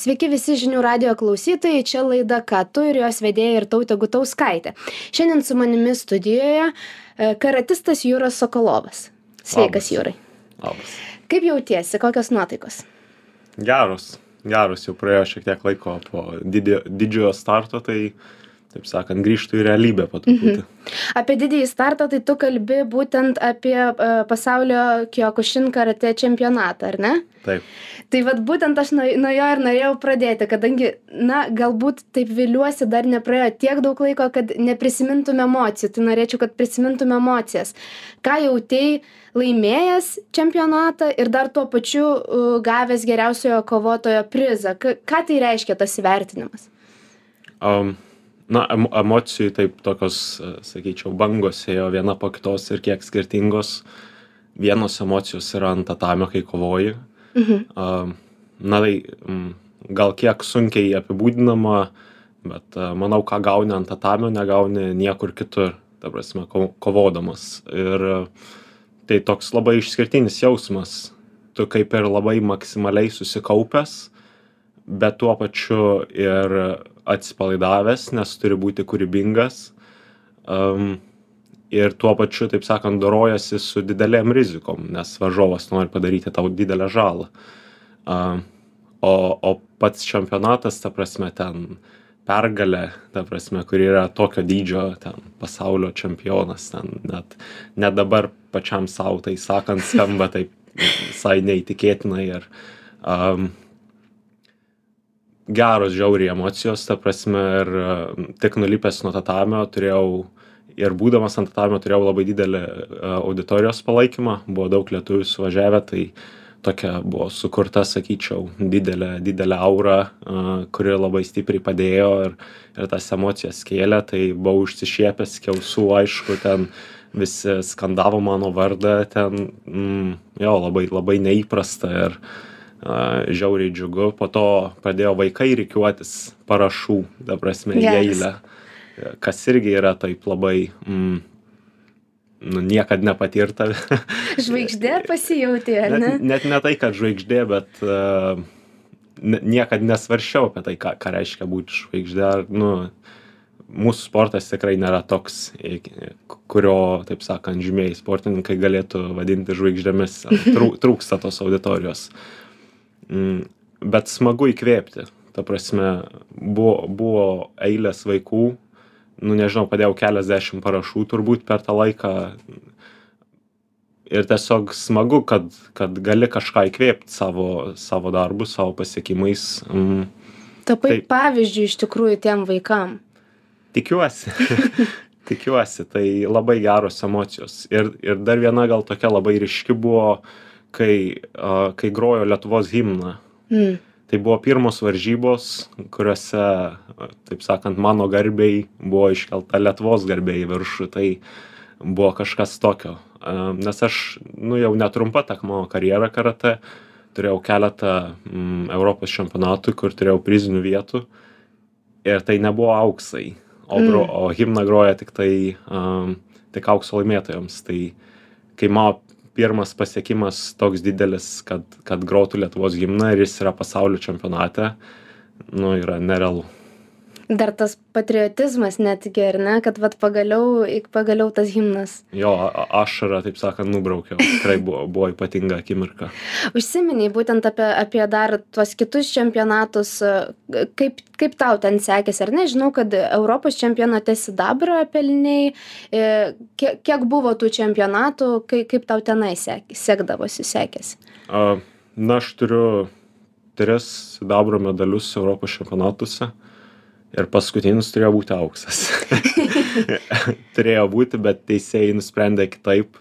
Sveiki visi žinių radio klausytojai, čia laida Ką tu ir jos vedėja ir tautė Gutauskaitė. Šiandien su manimi studijoje e, karatistas Jūras Sokolovas. Sveikas, Labas. Jūrai. Labas. Kaip jautiesi, kokios nuotaikos? Geros, geros, jau praėjo šiek tiek laiko po didžiojo starto, tai, taip sakant, grįžtų į realybę po truputį. Apie didįjį startą, tai tu kalbi būtent apie uh, pasaulio Kyokushin karate čempionatą, ar ne? Taip. Tai vad būtent aš nuo, nuo jo ir norėjau pradėti, kadangi, na, galbūt taip viliuosi, dar nepraėjo tiek daug laiko, kad neprisimintume emocijų. Tai norėčiau, kad prisimintume emocijas. Ką jautėjai laimėjęs čempionatą ir dar tuo pačiu uh, gavęs geriausiojo kovotojo prizą. K ką tai reiškia tas įvertinimas? Um, na, em, emocijų taip tokios, e, sakyčiau, bangos ėjo viena po kitos ir kiek skirtingos. Vienos emocijos yra ant tatamio, kai kovoji. Mhm. Um, na, tai gal kiek sunkiai apibūdinama, bet uh, manau, ką gauni ant tatamio, negauni niekur kitur, ta prasme, ko, kovodamas. Ir uh, tai toks labai išskirtinis jausmas. Tu kaip ir labai maksimaliai susikaupęs, bet tuo pačiu ir atsipalaidavęs, nes turi būti kūrybingas. Um, ir tuo pačiu, taip sakant, dorojasi su didelėm rizikom, nes varžovas nori padaryti tau didelę žalą. Um, o, o pats čempionatas, ta prasme, ten pergalė, ta prasme, kur yra tokio dydžio, ten pasaulio čempionas, ten net, net dabar pačiam savo tai sakant skamba taip visai neįtikėtinai ir um, geros žiauriai emocijos, ta prasme, ir tik nulipęs nuo tatamio turėjau ir būdamas ant tatamio turėjau labai didelį uh, auditorijos palaikymą, buvo daug lietuvių suvažiavę, tai tokia buvo sukurta, sakyčiau, didelė, didelė aura, uh, kuri labai stipriai padėjo ir, ir tas emocijas kėlė, tai buvau užsišiepęs, kiausų, aišku, ten visi skandavo mano vardą, ten, mm, jo, labai, labai neįprasta ir žiauriai džiugu. Po to pradėjo vaikai reikiuotis parašų, ta prasme, į Geras. eilę, kas irgi yra taip labai, mm, nu, niekad nepatirta. Žvaigždė pasijauti, ar ne? net, net ne tai, kad žvaigždė, bet uh, niekad nesvaršiau apie tai, ką, ką reiškia būti žvaigždė. Ar, Nu, mūsų sportas tikrai nėra toks, kurio, taip sakant, žymiai sportininkai galėtų vadinti žvaigždėmis. Trū, trūksta tos auditorijos. Mm, bet smagu įkvėpti. Ta prasme, buvo, buvo eilės vaikų, nu nežinau, padėjau keliasdešimt parašų turbūt per tą laiką. Ir tiesiog smagu, kad, kad gali kažką įkvėpti savo, savo darbu, savo pasiekimais. Mm, Tapai Taip. pavyzdžių iš tikrųjų tiem vaikam. tikiuosi. tikiuosi, tai labai geros emocijos. Ir, ir dar viena gal tokia labai ryški buvo, kai, uh, kai grojo Lietuvos himną. Mm. Tai buvo pirmos varžybos, kuriuose, a, taip sakant, mano garbiai buvo iškelta Lietuvos garbiai į viršų. Tai buvo kažkas tokio. A, Nes aš, nu jau netrumpa ta mano karjera karate, turėjau keletą mm, Europos čempionatų, kur turėjau prizinių vietų. Ir tai nebuvo auksai, o, gro, o himną groja tik tai um, tik aukso laimėtojams. Tai kai mano pirmas pasiekimas toks didelis, kad, kad grotų Lietuvos himną ir jis yra pasaulio čempionate, nu, yra nerealu. Dar tas patriotizmas netgi, ar ne, kad vat pagaliau, pagaliau tas himnas. Jo, ašarą, taip sakant, nubraukiau. Tikrai buvo, buvo ypatinga akimirka. Užsiminiai būtent apie, apie dar tuos kitus čempionatus, kaip, kaip tau ten sekėsi, ar ne? Žinau, kad Europos čempionate Sidabro pelniai, e, kiek, kiek buvo tų čempionatų, kaip, kaip tau tenai sek, sekdavosi, sekėsi. A, Na, aš turiu tris sidabro medalius Europos čempionatuose ir paskutinis turėjo būti auksas. turėjo būti, bet teisėjai nusprendė kitaip.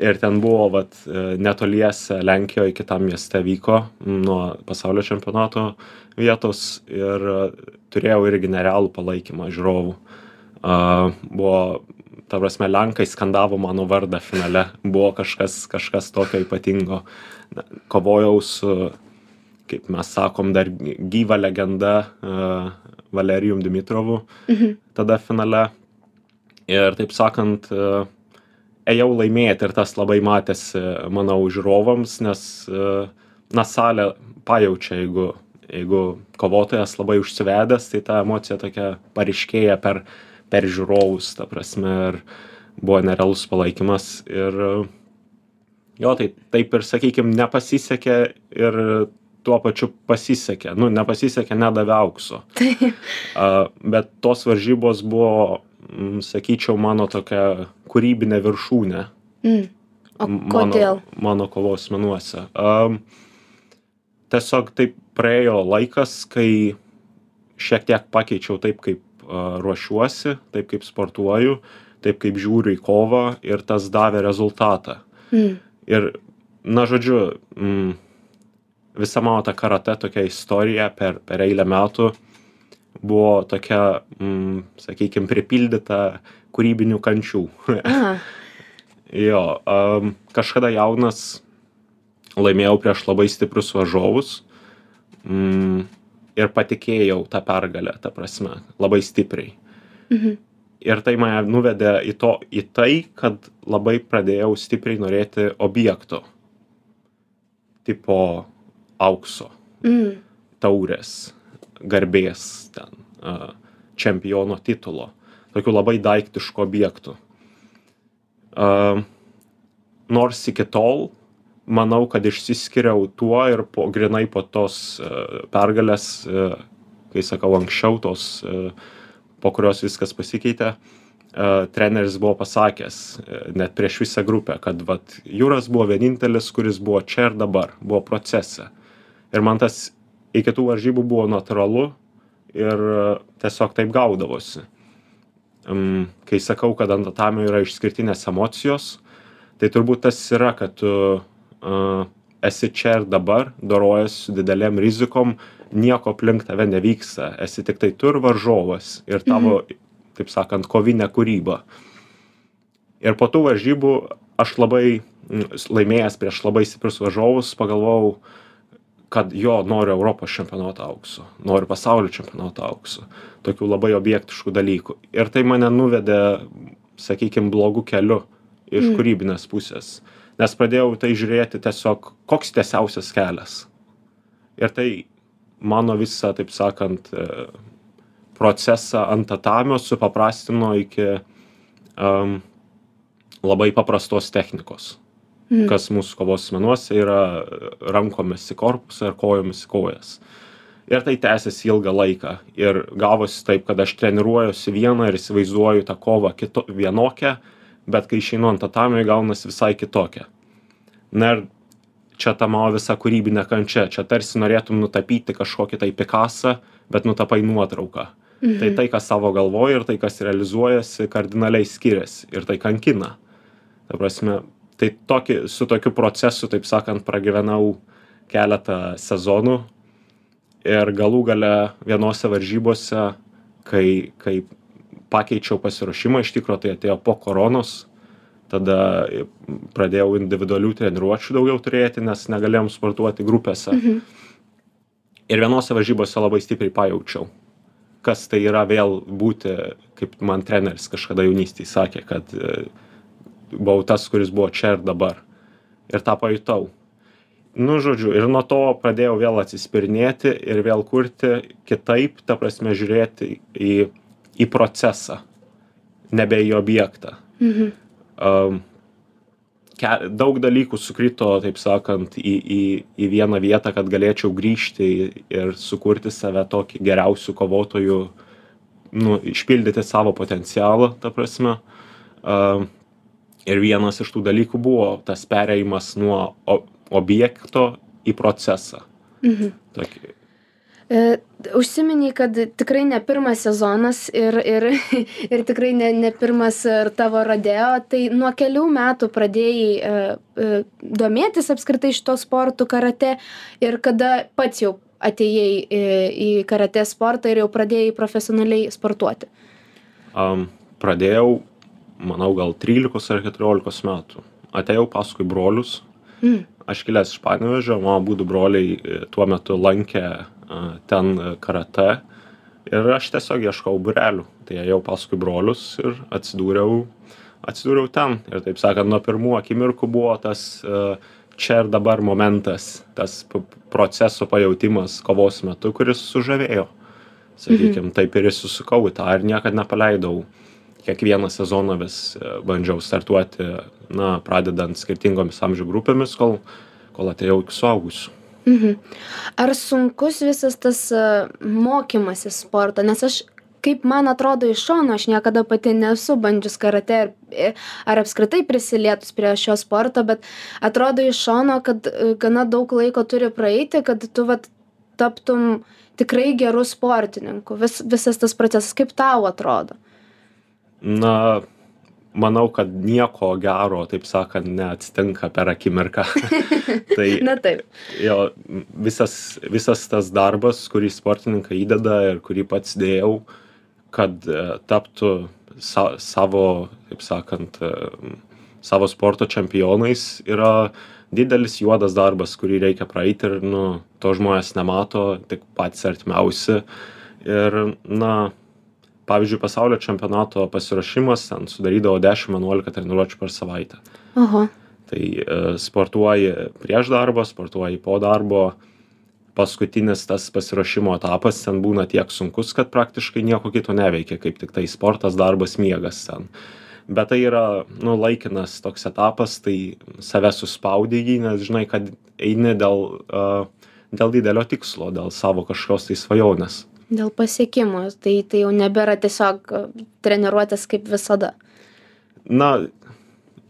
Ir ten buvo, vat, netoliese Lenkijoje, kitam mieste vyko nuo pasaulio čempionato vietos ir e, turėjau irgi nerealų palaikymą žiūrovų. A, Buvo, ta prasme, Lenkai skandavo mano vardą finale. Buvo kažkas, kažkas tokio ypatingo. Kovojau su kaip mes sakom, dar gyva legenda uh, Valerijum Dimitrovu Mhm. tada finale. Ir taip sakant, uh, ėjau laimėti ir tas labai matėsi, manau, žiūrovams, nes, uh, na, salė pajaučia, jeigu, jeigu kovotojas labai užsivedęs tai ta emocija tokia paryškėja per per žiūrovus ta prasme ir buvo nerealus palaikymas ir jo tai taip ir sakykim nepasisekė ir tuo pačiu pasisekė nu nepasisekė nedavė aukso a bet tos varžybos buvo mm, sakyčiau mano tokia kūrybinė viršūnė Mm. O mano, kodėl? mano kovos menuose. Um, tiesiog taip praėjo laikas, kai šiek tiek pakeičiau taip, kaip uh, ruošiuosi, taip kaip sportuoju, taip kaip žiūriu į kovą ir tas davė rezultatą. Mm. Ir, na, žodžiu, mm, visa mano ta karate tokia istorija per, per eilę metų buvo tokia, mm, sakykime, pripildyta kūrybinių kančių. Jo, um, kažkada jaunas laimėjau prieš labai stiprius varžovus mm, ir patikėjau tą pergalę, ta prasme, labai stipriai. Mhm. Ir tai mane nuvedė į, to, į tai, kad labai pradėjau stipriai norėti objekto, tipo aukso, Mm. taurės, garbės, ten, čempiono titulo, tokių labai daiktiškų objektų. Nors iki tol manau, kad išsiskiriau tuo ir po, grinai po tos pergalės, kai sakau anksčiau, tos, po kurios viskas pasikeitė, treneris buvo pasakęs, net prieš visą grupę, kad vat, Jūras buvo vienintelis, kuris buvo čia ir dabar, buvo procese. Ir man tas iki tų varžybų buvo natūralu ir uh, tiesiog taip gaudavosi. Kai sakau, kad ant tatamio yra išskirtinės emocijos, tai turbūt tas yra, kad tu uh, esi čia ir dabar, dorojas su didelėm rizikom, nieko aplink tave nevyksta, esi tik tai tu ir varžovas ir tavo, mhm. taip sakant, kovinė kūryba. Ir po tų varžybų aš labai laimėjęs prieš labai stiprius varžovus, pagalvojau, kad jo noriu Europos čempionato aukso, noriu pasaulio čempionato aukso, tokių labai objektiškų dalykų. Ir tai mane nuvedė, sakykime, blogų kelių iš Mm. kūrybinės pusės. Nes pradėjau tai žiūrėti tiesiog, koks tiesiausias kelias. Ir tai mano visą, taip sakant, e, procesą ant tatamio supaprastino iki um, labai paprastos technikos. Kas mūsų kovos menuose yra rankomis į korpusą ir kojomis į kojas. Ir tai tęsiasi ilgą laiką. Ir gavosi taip, kad aš treniruojuosi vieną ir įsivaizduoju tą kovą kito, vienokią, bet kai išeinu ant tatamio, gaunasi visai kitokia. Na ir čia ta mano visa kūrybinė kančia. Čia tarsi norėtum nutapyti kažkokį tai Pikasą, bet nutapai nuotrauką. Mhm. Tai tai, kas savo galvoja ir tai, kas realizuojasi, kardinaliai skiriasi. Ir tai kankina. Ta prasme, tai tokį, su tokiu procesu, taip sakant, pragyvenau keletą sezonų ir galų gale vienose varžybose, kai, kai pakeičiau pasiruošimą, iš tikrųjų tai atėjo po koronos, tada pradėjau individualių treniruočių daugiau turėti, nes negalėjom sportuoti grupėse. Mhm. Ir vienose varžybose labai stipriai pajaučiau, kas tai yra vėl būti, kaip man treneris kažkada jaunystėje sakė, kad e, buvau tas, kuris buvo čia ir dabar. Ir tą pajutau. Nu, žodžiu, ir nuo to pradėjau vėl atsispirinėti ir vėl kurti kitaip, ta prasme, žiūrėti į, į procesą, nebe į objektą. Mhm. Um, daug dalykų sukrito, taip sakant, į, į, į vieną vietą, kad galėčiau grįžti ir sukurti save tokį geriausių kovotojų, nu, išpildyti savo potencialą, ta prasme. Um, ir vienas iš tų dalykų buvo tas pereimas nuo o, objekto į procesą. Mhm. Tokį, E, Užsiminiai, kad tikrai ne pirmas sezonas ir, ir, ir tikrai ne, ne pirmas ir tavo radėjo, tai nuo kelių metų pradėjai e, e, domėtis apskritai šito sportu karate ir kada pats jau atėjai į, į karate sportą ir jau pradėjai profesionaliai sportuoti. um, pradėjau, manau, gal 13 ar 14 metų. Atėjau paskui brolius, Mm. aš kilęs iš Panevežio, mano būdų broliai e, tuo metu lankė a, ten e, karate ir aš tiesiog ieškau burelių. Tai ėjau paskui brolius ir atsidūriau, atsidūriau ten. Ir taip sakant, nuo pirmų akimirkų buvo tas uh, čia ir dabar momentas, tas proceso pajūtimas kovos metu, kuris sužavėjo. Sakykime, taip ir įsusukau į tą ir niekada nepaleidau. Kiekvieną sezoną vis e, bandžiau startuoti, na, pradedant skirtingomis amžių grupėmis, kol, kol atėjau iki suaugusių. Mhm. Ar sunkus visas tas e, mokymasis sporto? Nes aš, kaip man atrodo iš šono, aš niekada pati nesu bandžius karate ar, e, ar apskritai prisilietus prie šio sporto, bet atrodo iš šono, kad gana daug laiko turi praeiti, kad tu vat, taptum tikrai gerų sportininkų. Vis, visas tas procesas, kaip tau atrodo? Na, manau, kad nieko gero, taip sakant, neatsitinka per akimirką. tai Na taip. jo, visas, visas tas darbas, kurį sportininkai įdeda ir kurį pats dėjau, kad e, taptų sa, savo, taip sakant, e, savo sporto čempionais, yra didelis juodas darbas, kurį reikia praeiti ir, nu, to žmonės nemato, tik patys artimiausi. Ir, na, pavyzdžiui, pasaulio čempionato pasiruošimas ten sudarydavo 10-11 treniruočių per savaitę. Oho. Tai e, sportuoji prieš darbą, sportuoji po darbo. Paskutinis tas pasiruošimo etapas ten būna tiek sunkus, kad praktiškai nieko kito neveikia, kaip tik tai sportas, darbas, miegas ten. Bet tai yra, nu, laikinas toks etapas, tai save suspaudė jį, nes žinai, kad eini dėl, uh, dėl didelio tikslo, dėl savo kažkokios tai svajonės. Dėl pasiekimų, tai, tai jau nebėra tiesiog e, treniruotės kaip visada. Na,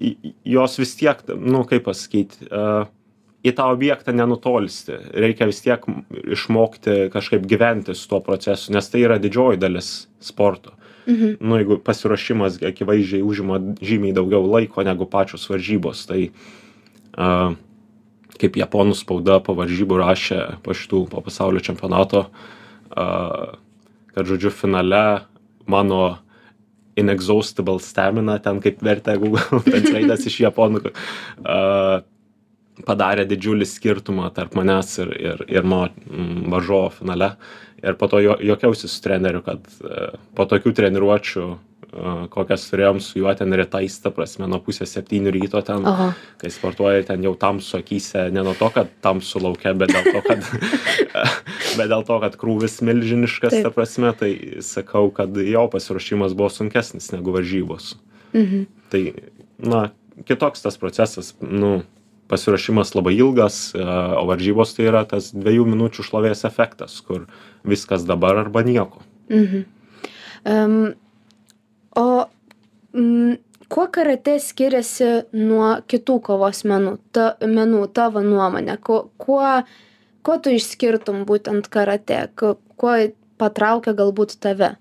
jos vis tiek, nu, kaip pasakyti, uh, į tą objektą nenutolsti. Reikia vis tiek išmokti kažkaip gyventi su tuo procesu, nes tai yra didžioji dalis sporto. Mhm. Nu, jeigu pasiruošimas akivaizdžiai užima žymiai daugiau laiko negu pačios varžybos, tai uh, kaip japonų spauda po varžybų rašė po šitų, po pasaulio čempionato, uh, kad žodžiu finale mano inexhaustible stamina, ten kaip vertė Google translate'as iš japonų, uh, padarė didžiulį skirtumą tarp manęs ir, ir, ir mano varžovo finale. Ir po to jo, jokiausi su treneriu, kad uh, po tokių treniruočių, kokias turėjom su juo ten rytais, ta prasme, nuo pusės septynių ryto ten, Oho. kai sportuoji ten jau tamsu akise, ne nuo to, kad tamsu laukia, bet dėl to, kad, bet dėl to, kad krūvis milžiniškas, Taip. ta prasme, tai sakau, kad jo pasiruošimas buvo sunkesnis negu varžybos. Mhm. Tai, na, kitoks tas procesas, nu, pasiruošimas labai ilgas, o varžybos tai yra tas dviejų minučių šlovės efektas, kur viskas dabar arba nieko. Mhm. Um, o mm, kuo karate skiriasi nuo kitų kovos menų, ta, menų tavo nuomonė? Kuo, kuo, kuo tu išskirtum būtent karate? Kuo, kuo patraukia galbūt tave?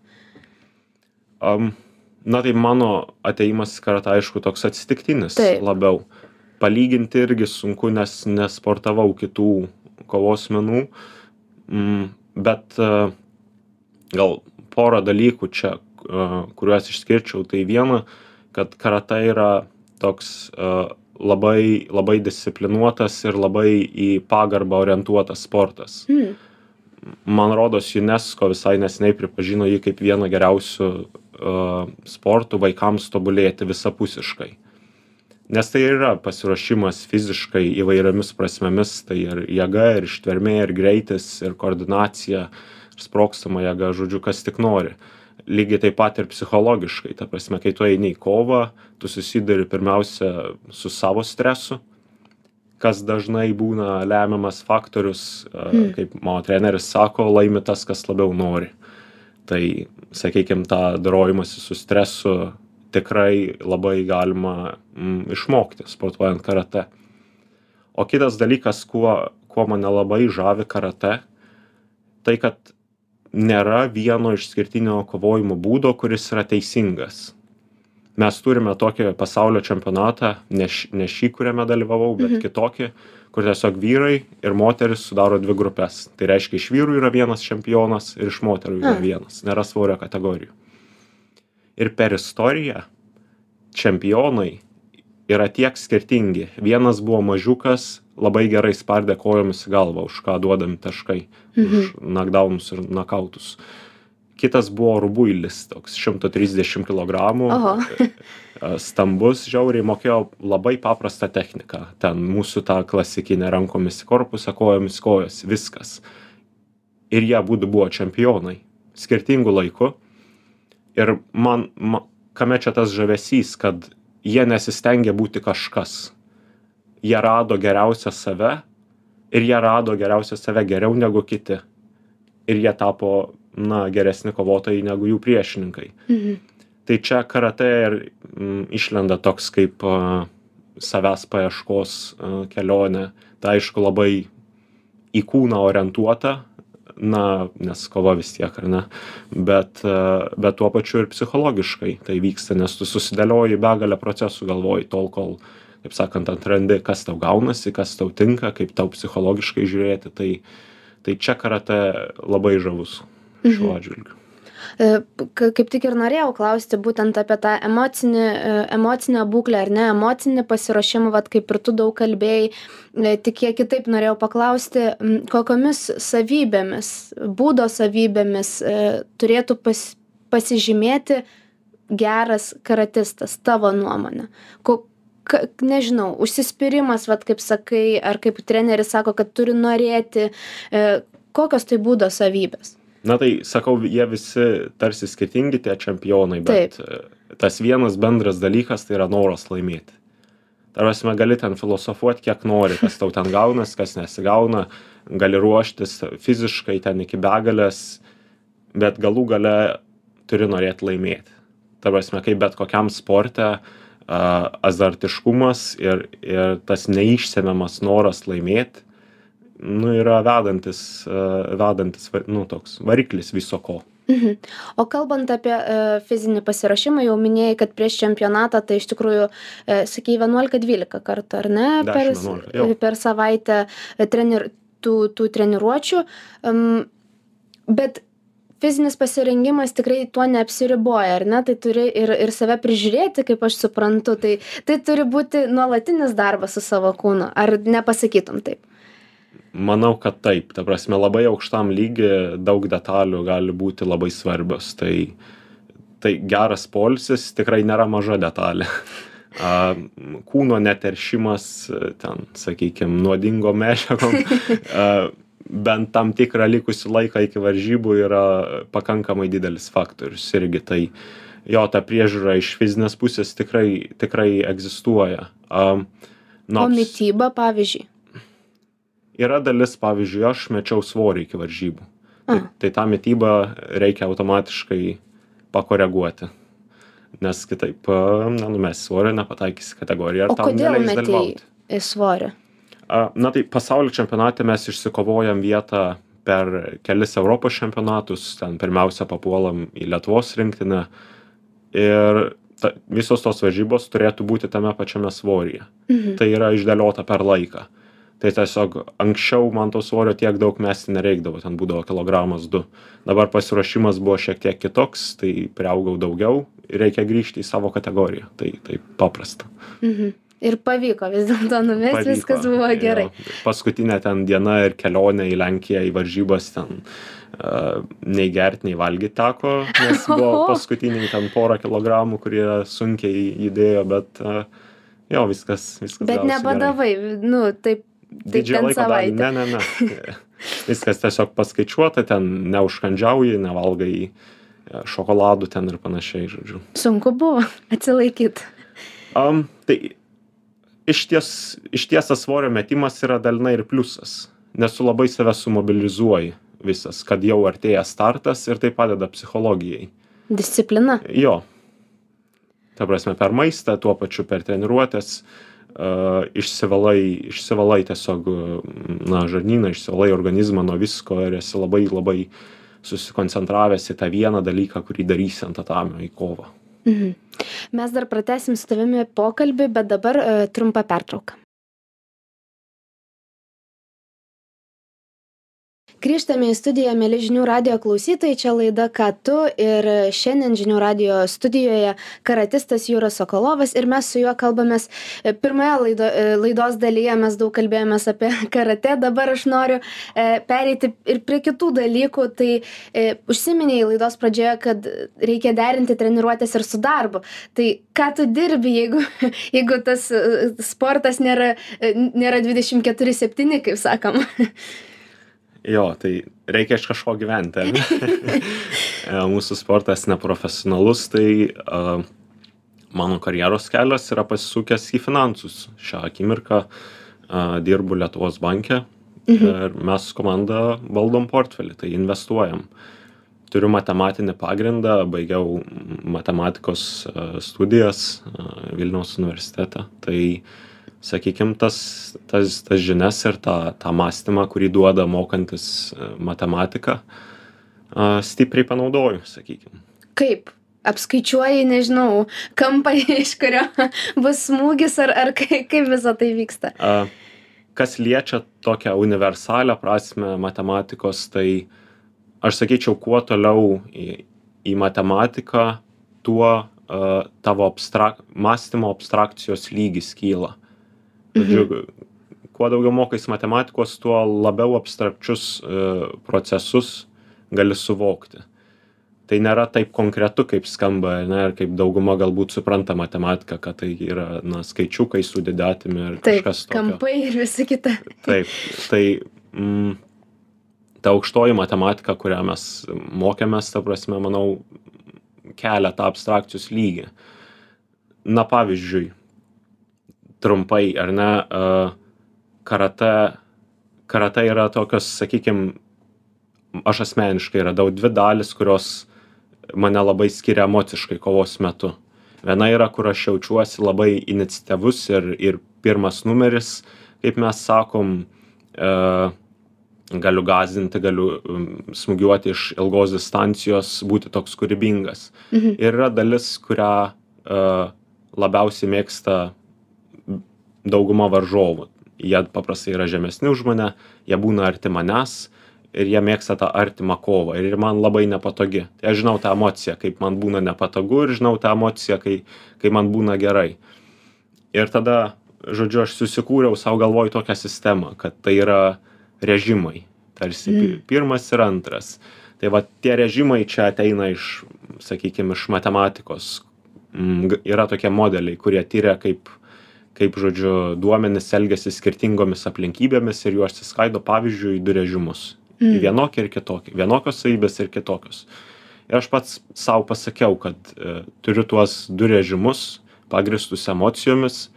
Um, na tai mano ateimas į karatą, aišku, toks atsitiktinis Taip. labiau. Palyginti irgi sunku, nes nesportavau kitų kovos menų, mm, bet uh, gal porą dalykų čia, kuriuos išskirčiau. Tai viena, kad karata yra toks labai, labai disciplinuotas ir labai į pagarbą orientuotas sportas. Mm. Man rodos, UNESCO visai nesiniai pripažino jį kaip vieną geriausių sportų vaikams tobulėti visapusiškai. Nes tai yra pasiruošimas fiziškai įvairiomis prasmėmis, tai ir jėga, ir ištvermė, ir greitis, ir koordinacija, ir sprokstama jėga, žodžiu, kas tik nori. Lygiai taip pat ir psichologiškai, ta prasme, kai tu eini į kovą, tu susiduri pirmiausia su savo stresu, kas dažnai būna lemiamas faktorius, mm. kaip mano treneris sako, laimi tas, kas labiau nori. Tai, sakykime, tą dorojimąsi su stresu tikrai labai galima mm, išmokti, sportuojant karate. O kitas dalykas, kuo, kuo mane labai žavi karate, tai kad nėra vieno išskirtinio kovojimo būdo, kuris yra teisingas. Mes turime tokį pasaulio čempionatą, ne, ne šį, kuriame dalyvavau, bet mhm. kitokį, kur tiesiog vyrai ir moteris sudaro dvi grupės. Tai reiškia, iš vyrų yra vienas čempionas ir iš moterų yra A. vienas, nėra svorio kategorijų. Ir per istoriją čempionai yra tiek skirtingi. Vienas buvo mažiukas, labai gerai spardė kojomis į galvą, už ką duodami taškai, Mhm. už knockdownus ir knockoutus. Kitas buvo rubuilis, toks 130 kg. Oho. stambus žiauriai mokėjo labai paprastą techniką ten mūsų tą klasikinę rankomis į korpusą kojomis kojos viskas ir jie abudu buvo čempionai skirtingu laiku ir man ma kame čia tas žavesys kad jie nesistengė būti kažkas jie rado geriausią save ir jie rado geriausią save geriau negu kiti. Ir jie tapo na geresni kovotojai negu jų priešininkai. Mhm. tai čia karatė ir mm, išlenda toks kaip a, savęs paieškos a, kelionė. Tai aišku labai į kūną orientuota na nes kova vis tiek ar ne? Bet bet tuo pačiu ir psichologiškai tai vyksta nes tu susidėlioji begalę procesų galvoj tol kol kaip sakant atrandi kas tau gaunasi kas tau tinka kaip tau psichologiškai žiūrėti. Tai tai čia karatė labai žavus šiuo atžvilgiu. E, Kaip tik ir norėjau klausti būtent apie tą emocinį, e, emocinę būklę ar ne, emocinį pasiruošimą, vad kaip ir tu daug kalbėjai, e, tik kiek kitaip norėjau paklausti, kokiamis savybėmis, būdo savybėmis turėtų pas, pasižymėti geras karatistas, tavo nuomonė. Ko, ka, nežinau, užsispyrimas, vad kaip sakai, ar kaip treneris sako, kad turi norėti, e, kokios tai būdo savybės. na tai sakau jie visi tarsi skirtingi tie čempionai bet e, tas vienas bendras dalykas tai yra noras laimėti. Ta prasme gali ten filosofuot kiek nori kas tau ten gaunas kas nesigauna gali ruoštis fiziškai ten iki begalės bet galų gale turi norėt laimėti ta prasme kaip bet kokiam sporte a, azartiškumas ir ir tas neišsemiamas noras laimėt nu yra vedantis vedantis nu toks variklis viso ko Mhm. O kalbant apie e, fizinį pasiruošimą, jau minėjai, kad prieš čempionatą tai iš tikrųjų, e, sakei, 11-12 kartų, ar ne, 10, per, 11, jo. per savaitę trenir, tų, tų treniruočių. Um, bet fizinis pasirengimas tikrai tuo neapsiriboja, ar ne? Tai turi ir, ir save prižiūrėti, kaip aš suprantu. Tai, tai turi būti nuolatinis darbas su savo kūnu. Ar nepasakytum taip? manau kad taip ta prasme labai aukštam lygy daug detalių gali būti labai svarbios tai tai geras poilsis tikrai nėra maža detalė kūno neteršimas ten sakykim nuodingom medžiagom bent tam tikrą likusį laiką iki varžybų yra pakankamai didelis faktorius irgi tai jo ta priežiūra iš fizinės pusės tikrai tikrai egzistuoja. O nors- mytyba, pavyzdžiui. yra dalis pavyzdžiui aš mečiau svorį iki varžybų. Tai, tai tą mitybą reikia automatiškai pakoreguoti. Nes kitaip a, nenumesi svorio nepataikysi kategoriją O kodėl neleis metei na tai pasaulio čempionate mes išsikovojam vietą per kelis europos čempionatus ten pirmiausia papuolam į lietuvos rinktinę. Ir ta, visos tos varžybos turėtų būti tame pačiame svoryje. Mhm. tai yra išdėliota per laiką. Tai tiesiog anksčiau man to svorio tiek daug mesti nereikdavo ten būdavo kilogramas du. Dabar pasiruošimas buvo šiek tiek kitoks tai priaugau daugiau ir reikia grįžti į savo kategoriją. Tai taip paprasta. Mhm. Ir pavyko vis dėlto Pavyko, viskas buvo gerai. jo. paskutinė ten diena ir kelionė į lenkiją į varžybas ten uh, nei gert nei valgyt teko nes buvo paskutiniai ten porą kilogramų kurie sunkiai judėjo bet uh, jo viskas viskas Bet gavosi gerai. nebadavai, nu, taip, taip didžiąją dalį savaitę. ne ne ne viskas tiesiog paskaičiuota ten neužkandžiauji nevalgai e, šokoladų ten ir panašiai žodžiu Sunku buvo atsilaikyti. um, tai išties išties tas svorio metimas yra dalinai ir pliusas nes tu labai save sumobilizuoji visas kad jau artėja startas ir tai padeda psichologijai. Disciplina. jo. Ta prasme per maistą tuo pačiu per treniruotes uh, išsivalai išsivalai tiesiog na žarnyną išsivalai organizmą nuo visko ir esi labai labai susikoncentravęs į tą vieną dalyką kurį darysi ant tatamio į kovą Mhm. Mes dar pratesim su tavimi pokalbį, bet dabar uh, trumpa pertrauka. Grįžtame į studiją mieli žinių radijo klausytojai čia laida ką tu? Ir šiandien žinių radijo studijoje karatistas jūras sokolovas ir mes su juo kalbamės pirmoje laido laidos dalyje mes daug kalbėjomės apie karatė. Dabar aš noriu e, pereiti ir prie kitų dalykų. Tai e, užsiminei laidos pradžioje kad reikia derinti treniruotes ir su darbu. Tai ką tu dirbi jeigu jeigu tas e, sportas nėra nėra dvidešim keturi septyni kaip sakoma Jo, tai reikia iš kažko gyventi. E, mūsų sportas neprofesionalus, tai uh, mano karjeros kelias yra pasisukęs į finansus. Šią akimirką uh, dirbu Lietuvos banke mhm. ir mes komanda valdom portfelį, tai investuojam. Turiu matematinį pagrindą, baigiau matematikos studijas Vilniaus universitete. Tai uh, sakykim tas tas tas žinias ir tą tą mąstymą kurį duoda mokantis e, matematiką a, stipriai panaudoju sakykim. Kaip? Apskaičiuoji nežinau kampą iš kurio bus smūgis ar ar kai kaip visa tai vyksta? A, kas liečia tokią universalią prasmę matematikos tai aš sakyčiau kuo toliau į, į matematiką tuo uh, tavo abstrak mąstymo abstrakcijos lygis kyla Žodžiu, mhm. kuo daugiau mokais matematikos, tuo labiau abstrakčius e, procesus gali suvokti. Tai nėra taip konkretu, kaip skamba, ne, ir kaip dauguma galbūt supranta matematiką, kad tai yra na, skaičiukai su didetimi ir taip, kažkas tokio. Kampai ir visi kita. Taip, tai mm, ta aukštoji matematika, kurią mes mokėmės, ta prasme, manau, kelia tą abstrakcijos lygį. Na pavyzdžiui, trumpai ar ne karate karate yra tokios sakykim aš asmeniškai radau dvi dalys kurios mane labai skiria emociškai kovos metu viena yra kur aš jaučiuosi labai iniciatyvus ir ir pirmas numeris kaip mes sakom e, galiu gąsdinti galiu smūgiuoti iš ilgos distancijos būti toks kūrybingas mhm. ir yra dalis kurią e, labiausiai mėgsta dauguma varžovų. Jie paprastai yra žemesni už mane jie būna arti manęs ir jie mėgsta tą artimą kovą ir man labai nepatogi. Tai aš žinau tą emociją kaip man būna nepatogu ir žinau tą emociją kai kai man būna gerai. Ir tada žodžiu aš susikūriau sau galvoj tokią sistemą kad tai yra režimai. Tarsi pi pirmas ir antras. Tai vat tie režimai čia ateina iš sakykim iš matematikos. Mm, yra tokie modeliai kurie tiria kaip kaip žodžiu duomenys elgiasi skirtingomis aplinkybėmis ir juos išskaido pavyzdžiui į du režimus. Į mm. vienokį ir kitokį vienokios savybės ir kitokios. Ir aš pats sau pasakiau kad e, turiu tuos du režimus pagrįstus emocijomis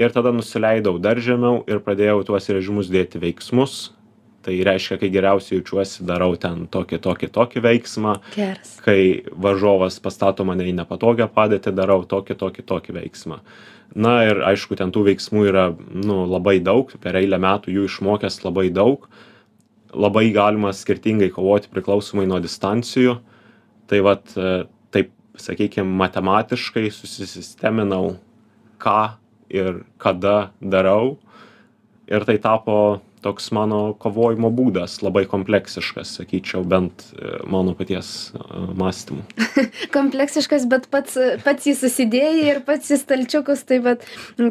ir tada nusileidau dar žemiau ir pradėjau tuos režimus dėti veiksmus. Tai reiškia kai geriausiai jaučiuosi darau ten tokį tokį tokį veiksmą. Geras. kai varžovas pastato mane į nepatogią padėtį darau tokį tokį tokį veiksmą na ir aišku ten tų veiksmų yra nu labai daug. Per eilę metų jų išmokęs labai daug. Labai galima skirtingai kovoti priklausomai nuo distancijų. Tai vat e, taip sakykim matematiškai susisisteminau ką ir kada darau. Ir tai tapo toks mano kovojimo būdas labai kompleksiškas sakyčiau bent e, mano paties e, mąstymu. Kompleksiškas bet pats pats jį susidėjai ir pats į stalčiukus tai vat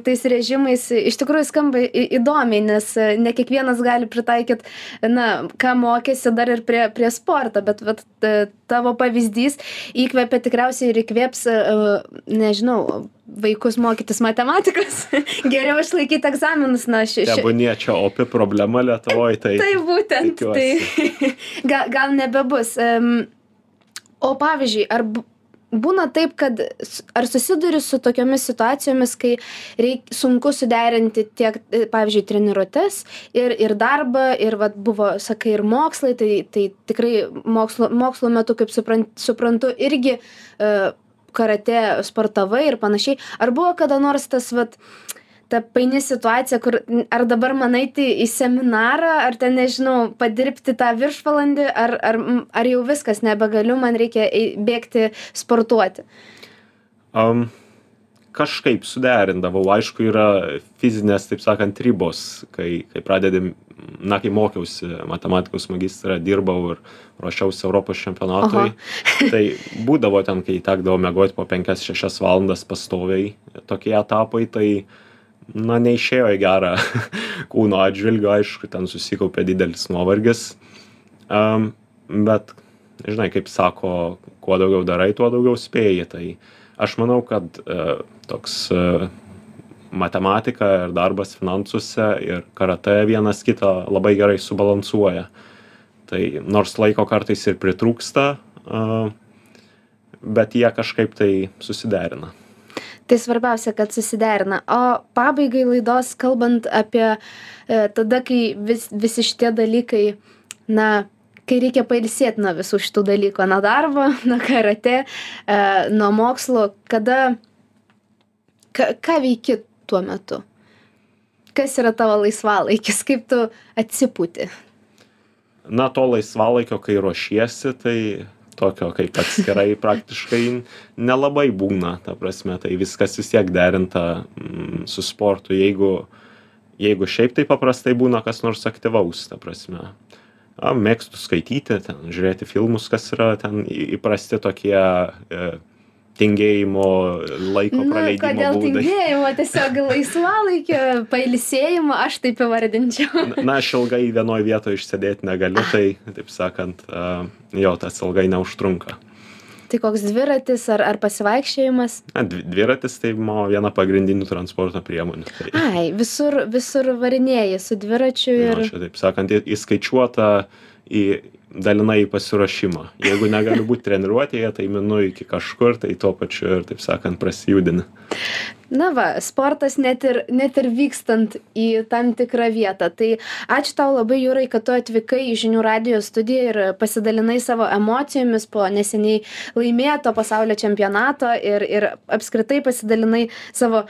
tais režimais iš tikrųjų skamba įdomiai nes e, ne kiekvienas gali pritaikyt na ką mokėsi dar ir prie prie sporto bet vat tavo pavyzdys įkvepia tikriausiai ir įkvėps nežinau vaikus mokytis matematikos geriau išlaikyt egzaminus na ši ši tebūnie čia opi problema lietuvoj tai tai būtent tai gal gal nebebus. Em o pavyzdžiui ar būna taip kad ar susiduri su tokiomis situacijomis kai reik sunku suderinti tiek pavyzdžiui treniruotes ir ir darbą ir vat buvo sakai ir mokslai tai tai tikrai mokslo mokslo metu kaip supran suprantu irgi e karatė sportavai ir panašiai. Ar buvo kada nors tas vat ta paini situacija kur ar dabar man eiti į seminarą ar ten nežinau padirbti tą viršvalandį ar ar ar jau viskas nebegaliu man reikia ei bėgti sportuoti? Am kažkaip suderindavau. Aišku yra fizinės taip sakant ribos kai kai pradedi na kai mokiausi matematikos magistre dirbau ir ruošiausi europos čempionatui. Tai būdavo ten kai tekdavo miegot po penkias šešias valandas pastoviai tokie etapai tai na neišėjo į gerą kūno atžvilgiu. Aišku ten susikaupė didelis nuovargis. Am bet žinai kaip sako kuo daugiau darai tuo daugiau spėji. Tai aš manau kad e, toks e, matematika ir darbas finansuose ir karatė vienas kitą labai gerai subalansuoja tai nors laiko kartais ir pritrūksta a bet jie kažkaip tai susiderina Tai svarbiausia, kad susiderina. O pabaigai laidos, kalbant apie e, tada, kai vis, visi šitie dalykai, na, kai reikia pailsėti nuo visų šitų dalykų, nuo darbo, nuo karate, e, nuo mokslo, kada, ka, ką veiki tuo metu? Kas yra tavo laisvalaikis, kaip tu atsipūti? Na, to laisvalaikio, kai ruošiesi, tai tokio kaip atskirai praktiškai nelabai būna, ta prasme, tai viskas vis tiek derinta mm, su sportu, jeigu, jeigu šiaip tai paprastai būna kas nors aktyvaus, ta prasme a mėgstu skaityti ten žiūrėti filmus kas yra ten įprasti tokie e, tingėjimo laiko Nu, praleidimo kodėl būdai. tingėjimo, tiesiog laisvalaikio, pailsėjimo, aš taip įvardinčiau. Na, Na, aš ilgai vienoje vietoje išsėdėti negaliu, tai, taip sakant, a, jo, tas ilgai neužtrunka. Tai koks dviratis ar, ar pasivaikščiojimas? Na, dvi- dviratis tai mano viena pagrindinių transporto priemonių. Tai, Ai, visur, visur varinėjai su dviračiu ir... nu, čia, taip sakant, įskaičiuota į dalinai į pasiruošimą. Jeigu negaliu būti treniruotėje, tai minu iki kažkur, tai tuo pačiu ir, taip sakant, prasijudini. Na va, sportas net ir, net ir vykstant į tam tikrą vietą. Tai ačiū tau labai, Jūrai, kad tu atvykai į žinių radio studiją ir pasidalinai savo emocijomis po neseniai laimėto pasaulio čempionato ir, ir apskritai pasidalinai savo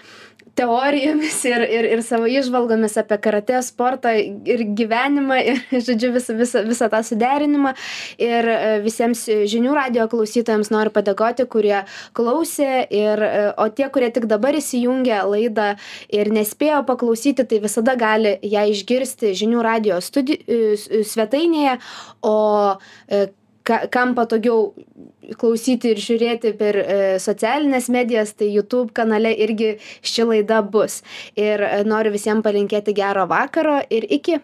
teorijomis ir, ir, ir savo išvalgomis apie karate sportą ir gyvenimą ir, žodžiu, visą, visą, visą tą suderinimą. Ir e, visiems žinių radio klausytojams noriu padėkoti, kurie klausė, ir, e, o tie, kurie tik dabar įsijungė laidą ir nespėjo paklausyti, tai visada gali ją išgirsti žinių radio studi... e, svetainėje, o ka- kam patogiau klausyti ir žiūrėti per e, socialines medijas, tai YouTube kanale irgi ši laida bus. Ir e, noriu visiems palinkėti gero vakaro ir iki.